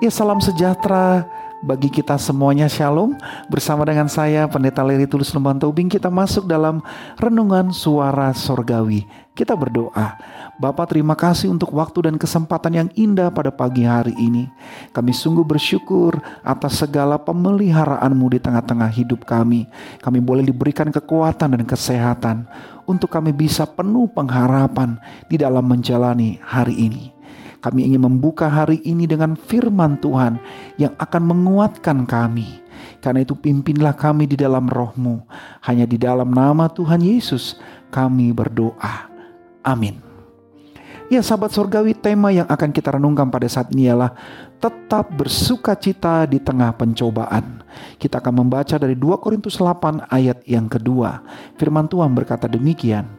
Ya salam sejahtera bagi kita semuanya Shalom. Bersama dengan saya Pendeta Leri Tulus Lemban Tobing Kita masuk dalam renungan suara sorgawi. Kita berdoa. Bapak terima kasih untuk waktu dan kesempatan yang indah pada pagi hari ini. Kami sungguh bersyukur atas segala pemeliharaanmu di tengah-tengah hidup kami. Kami boleh diberikan kekuatan dan kesehatan Untuk kami bisa penuh pengharapan di dalam menjalani hari ini kami ingin membuka hari ini dengan firman Tuhan yang akan menguatkan kami. Karena itu pimpinlah kami di dalam rohmu. Hanya di dalam nama Tuhan Yesus kami berdoa. Amin. Ya sahabat surgawi tema yang akan kita renungkan pada saat ini ialah tetap bersuka cita di tengah pencobaan. Kita akan membaca dari 2 Korintus 8 ayat yang kedua. Firman Tuhan berkata demikian.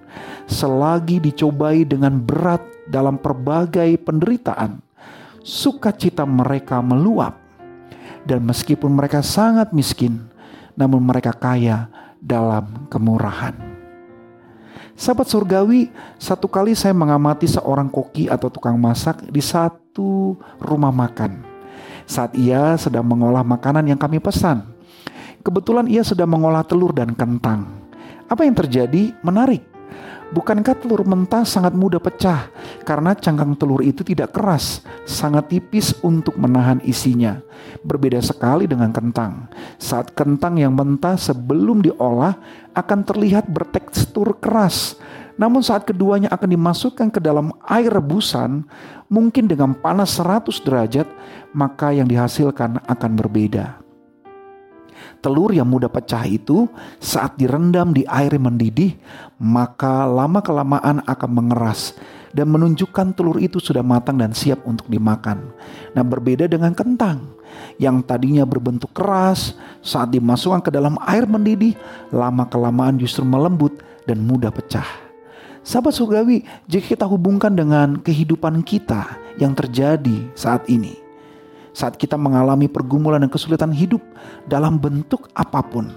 Selagi dicobai dengan berat dalam berbagai penderitaan, sukacita mereka meluap. Dan meskipun mereka sangat miskin, namun mereka kaya dalam kemurahan. Sahabat surgawi, satu kali saya mengamati seorang koki atau tukang masak di satu rumah makan. Saat ia sedang mengolah makanan yang kami pesan. Kebetulan ia sedang mengolah telur dan kentang. Apa yang terjadi? Menarik. Bukankah telur mentah sangat mudah pecah karena cangkang telur itu tidak keras, sangat tipis untuk menahan isinya. Berbeda sekali dengan kentang. Saat kentang yang mentah sebelum diolah akan terlihat bertekstur keras. Namun saat keduanya akan dimasukkan ke dalam air rebusan, mungkin dengan panas 100 derajat, maka yang dihasilkan akan berbeda. Telur yang mudah pecah itu saat direndam di air mendidih, maka lama-kelamaan akan mengeras dan menunjukkan telur itu sudah matang dan siap untuk dimakan. Nah, berbeda dengan kentang yang tadinya berbentuk keras, saat dimasukkan ke dalam air mendidih, lama-kelamaan justru melembut dan mudah pecah. Sahabat surgawi, jika kita hubungkan dengan kehidupan kita yang terjadi saat ini, saat kita mengalami pergumulan dan kesulitan hidup dalam bentuk apa pun.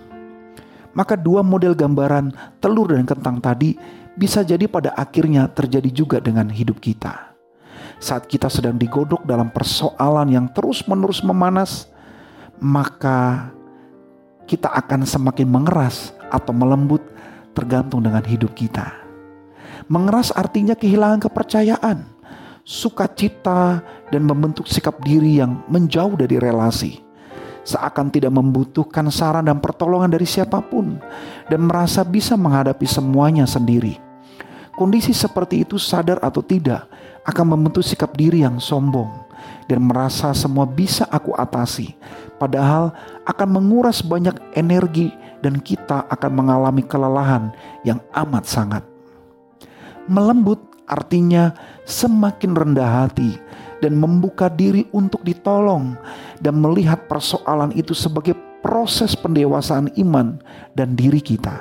Maka dua model gambaran telur dan kentang tadi bisa jadi pada akhirnya terjadi juga dengan hidup kita. Saat kita sedang digodok dalam persoalan yang terus-menerus memanas, maka kita akan semakin mengeras atau melembut tergantung dengan hidup kita. Mengeras artinya kehilangan kepercayaan sukacita, dan membentuk sikap diri yang menjauh dari relasi. Seakan tidak membutuhkan saran dan pertolongan dari siapa pun, dan merasa bisa menghadapi semuanya sendiri. Kondisi seperti itu, sadar atau tidak, akan membentuk sikap diri yang sombong dan merasa semua bisa aku atasi, padahal akan menguras banyak energi, dan kita akan mengalami kelelahan yang amat sangat. Melembut Artinya, semakin rendah hati dan membuka diri untuk ditolong, dan melihat persoalan itu sebagai proses pendewasaan iman dan diri kita.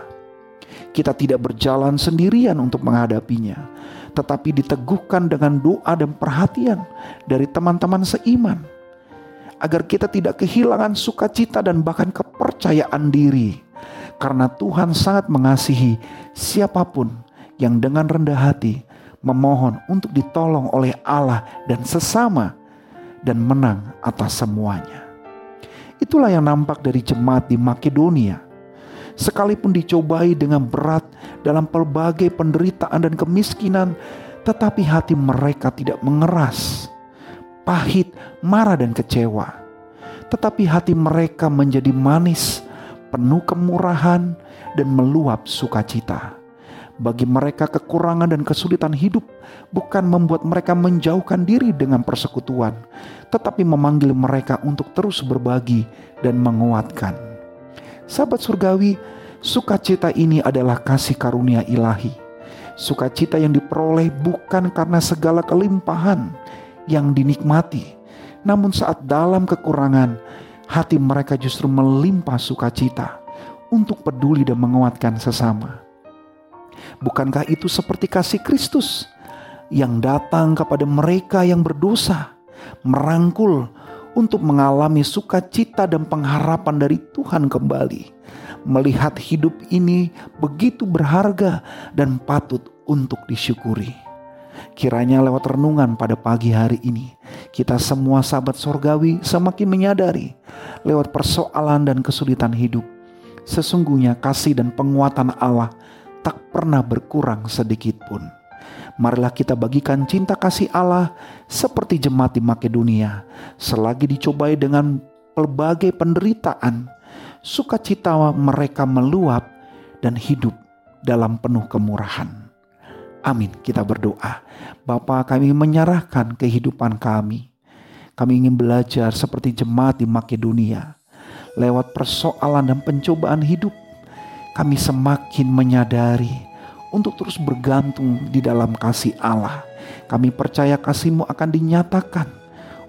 Kita tidak berjalan sendirian untuk menghadapinya, tetapi diteguhkan dengan doa dan perhatian dari teman-teman seiman, agar kita tidak kehilangan sukacita dan bahkan kepercayaan diri, karena Tuhan sangat mengasihi siapa pun yang dengan rendah hati memohon untuk ditolong oleh Allah dan sesama dan menang atas semuanya. Itulah yang nampak dari jemaat di Makedonia. Sekalipun dicobai dengan berat dalam pelbagai penderitaan dan kemiskinan, tetapi hati mereka tidak mengeras, pahit, marah, dan kecewa. Tetapi hati mereka menjadi manis, penuh kemurahan, dan meluap sukacita bagi mereka kekurangan dan kesulitan hidup bukan membuat mereka menjauhkan diri dengan persekutuan, tetapi memanggil mereka untuk terus berbagi dan menguatkan. Sahabat surgawi, sukacita ini adalah kasih karunia ilahi. Sukacita yang diperoleh bukan karena segala kelimpahan yang dinikmati, namun saat dalam kekurangan, hati mereka justru melimpah sukacita untuk peduli dan menguatkan sesama. Bukankah itu seperti kasih Kristus yang datang kepada mereka yang berdosa, merangkul untuk mengalami sukacita dan pengharapan dari Tuhan kembali, melihat hidup ini begitu berharga dan patut untuk disyukuri. Kiranya lewat renungan pada pagi hari ini, kita semua sahabat sorgawi semakin menyadari lewat persoalan dan kesulitan hidup. Sesungguhnya kasih dan penguatan Allah tak pernah berkurang sedikit pun. Marilah kita bagikan cinta kasih Allah seperti jemaat di Makedonia selagi dicobai dengan pelbagai penderitaan, sukacita mereka meluap dan hidup dalam penuh kemurahan. Amin. Kita berdoa. Bapa kami menyerahkan kehidupan kami. Kami ingin belajar seperti jemaat di Makedonia. Lewat persoalan dan pencobaan hidup, kami semakin menyadari untuk terus bergantung di dalam kasih Allah. Kami percaya kasihmu akan dinyatakan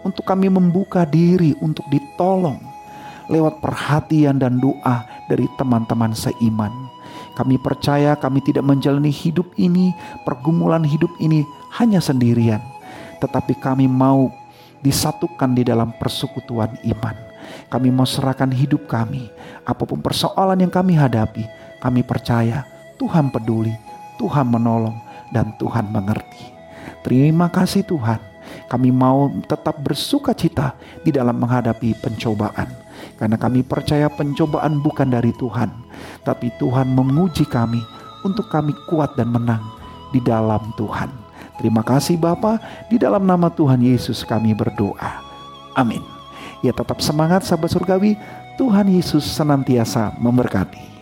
untuk kami membuka diri untuk ditolong lewat perhatian dan doa dari teman-teman seiman. Kami percaya kami tidak menjalani hidup ini, pergumulan hidup ini hanya sendirian, tetapi kami mau disatukan di dalam persekutuan iman. Kami mau serahkan hidup kami, apa pun persoalan yang kami hadapi, kami percaya Tuhan peduli, Tuhan menolong, dan Tuhan mengerti. Terima kasih Tuhan, kami mau tetap bersuka cita di dalam menghadapi pencobaan karena kami percaya pencobaan bukan dari Tuhan, tapi Tuhan menguji kami untuk kami kuat dan menang di dalam Tuhan. Terima kasih Bapa, di dalam nama Tuhan Yesus kami berdoa. Amin. Ya tetap semangat sahabat surgawi, Tuhan Yesus senantiasa memberkati.